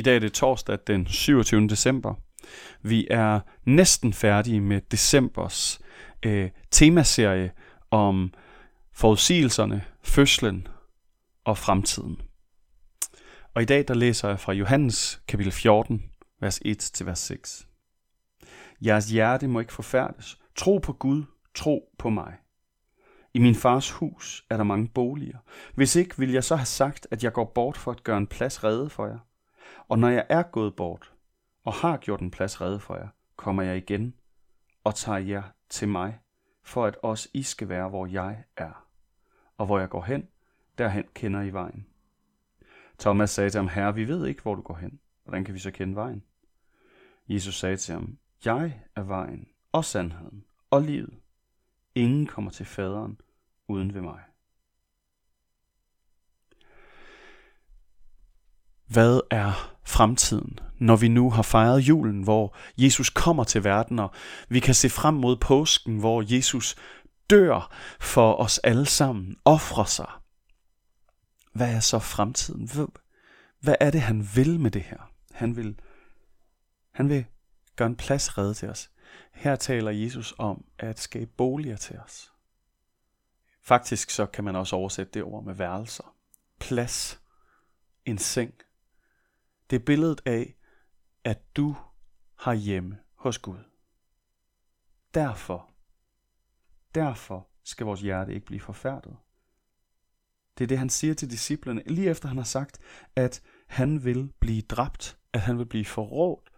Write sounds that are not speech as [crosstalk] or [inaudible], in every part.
I dag er det torsdag den 27. december. Vi er næsten færdige med decembers øh, temaserie om forudsigelserne, fødslen og fremtiden. Og i dag der læser jeg fra Johannes kapitel 14, vers 1 til vers 6. Jeres hjerte må ikke forfærdes. Tro på Gud, tro på mig. I min fars hus er der mange boliger. Hvis ikke, vil jeg så have sagt, at jeg går bort for at gøre en plads rede for jer. Og når jeg er gået bort og har gjort en plads redde for jer, kommer jeg igen og tager jer til mig, for at også I skal være, hvor jeg er. Og hvor jeg går hen, derhen kender I vejen. Thomas sagde til ham, Herre, vi ved ikke, hvor du går hen. Hvordan kan vi så kende vejen? Jesus sagde til ham, Jeg er vejen og sandheden og livet. Ingen kommer til faderen uden ved mig. Hvad er fremtiden, når vi nu har fejret julen, hvor Jesus kommer til verden, og vi kan se frem mod påsken, hvor Jesus dør for os alle sammen, offrer sig? Hvad er så fremtiden? Hvad er det, han vil med det her? Han vil, han vil gøre en plads redde til os. Her taler Jesus om at skabe boliger til os. Faktisk så kan man også oversætte det ord med værelser. Plads. En seng. Det er billedet af, at du har hjemme hos Gud. Derfor, derfor skal vores hjerte ikke blive forfærdet. Det er det, han siger til disciplerne, lige efter han har sagt, at han vil blive dræbt, at han vil blive forrådt,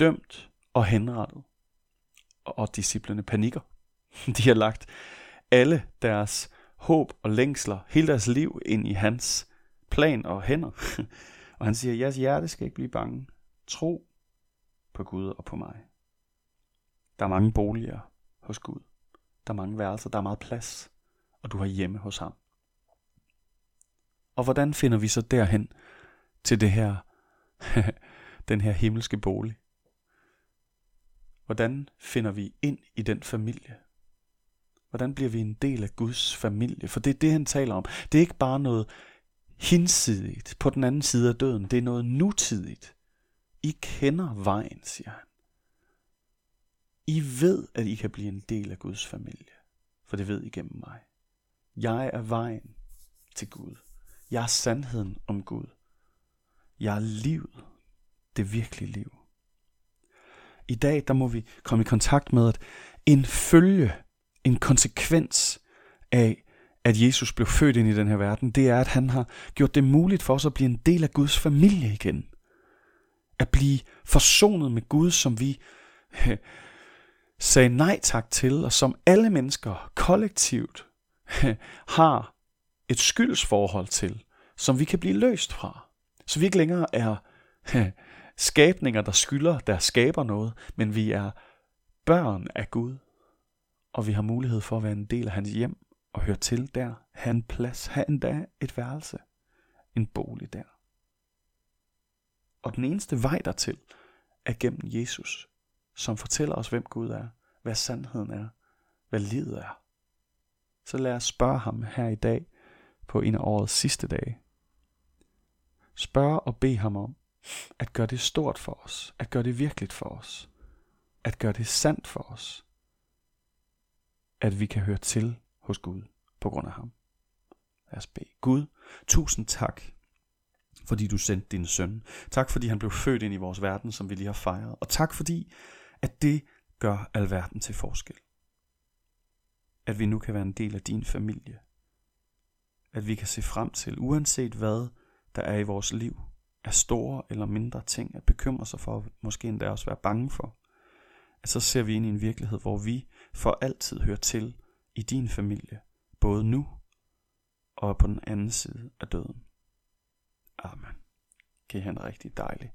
dømt og henrettet. Og disciplerne panikker. [laughs] De har lagt alle deres håb og længsler, hele deres liv ind i hans plan og hænder. [laughs] Og han siger, jeres hjerte skal ikke blive bange. Tro på Gud og på mig. Der er mange boliger hos Gud. Der er mange værelser, der er meget plads, og du har hjemme hos ham. Og hvordan finder vi så derhen til det her, [laughs] den her himmelske bolig? Hvordan finder vi ind i den familie? Hvordan bliver vi en del af Guds familie? For det er det, han taler om. Det er ikke bare noget hinsidigt på den anden side af døden. Det er noget nutidigt. I kender vejen, siger han. I ved, at I kan blive en del af Guds familie, for det ved I gennem mig. Jeg er vejen til Gud. Jeg er sandheden om Gud. Jeg er livet, det virkelige liv. I dag, der må vi komme i kontakt med, at en følge, en konsekvens af, at Jesus blev født ind i den her verden, det er, at han har gjort det muligt for os at blive en del af Guds familie igen. At blive forsonet med Gud, som vi øh, sagde nej tak til, og som alle mennesker kollektivt øh, har et skyldsforhold til, som vi kan blive løst fra. Så vi ikke længere er øh, skabninger, der skylder, der skaber noget, men vi er børn af Gud, og vi har mulighed for at være en del af hans hjem og høre til der, have en plads, have endda et værelse, en bolig der. Og den eneste vej dertil er gennem Jesus, som fortæller os, hvem Gud er, hvad sandheden er, hvad livet er. Så lad os spørge ham her i dag på en af årets sidste dage. Spørg og bed ham om at gøre det stort for os, at gøre det virkeligt for os, at gøre det sandt for os, at vi kan høre til hos Gud på grund af ham. Lad os bede. Gud, tusind tak, fordi du sendte din søn. Tak fordi han blev født ind i vores verden, som vi lige har fejret. Og tak fordi, at det gør alverden til forskel. At vi nu kan være en del af din familie. At vi kan se frem til, uanset hvad der er i vores liv, af store eller mindre ting at bekymre sig for, måske endda også være bange for, at så ser vi ind i en virkelighed, hvor vi for altid hører til i din familie, både nu og på den anden side af døden. Amen. Kan I have en rigtig dejlig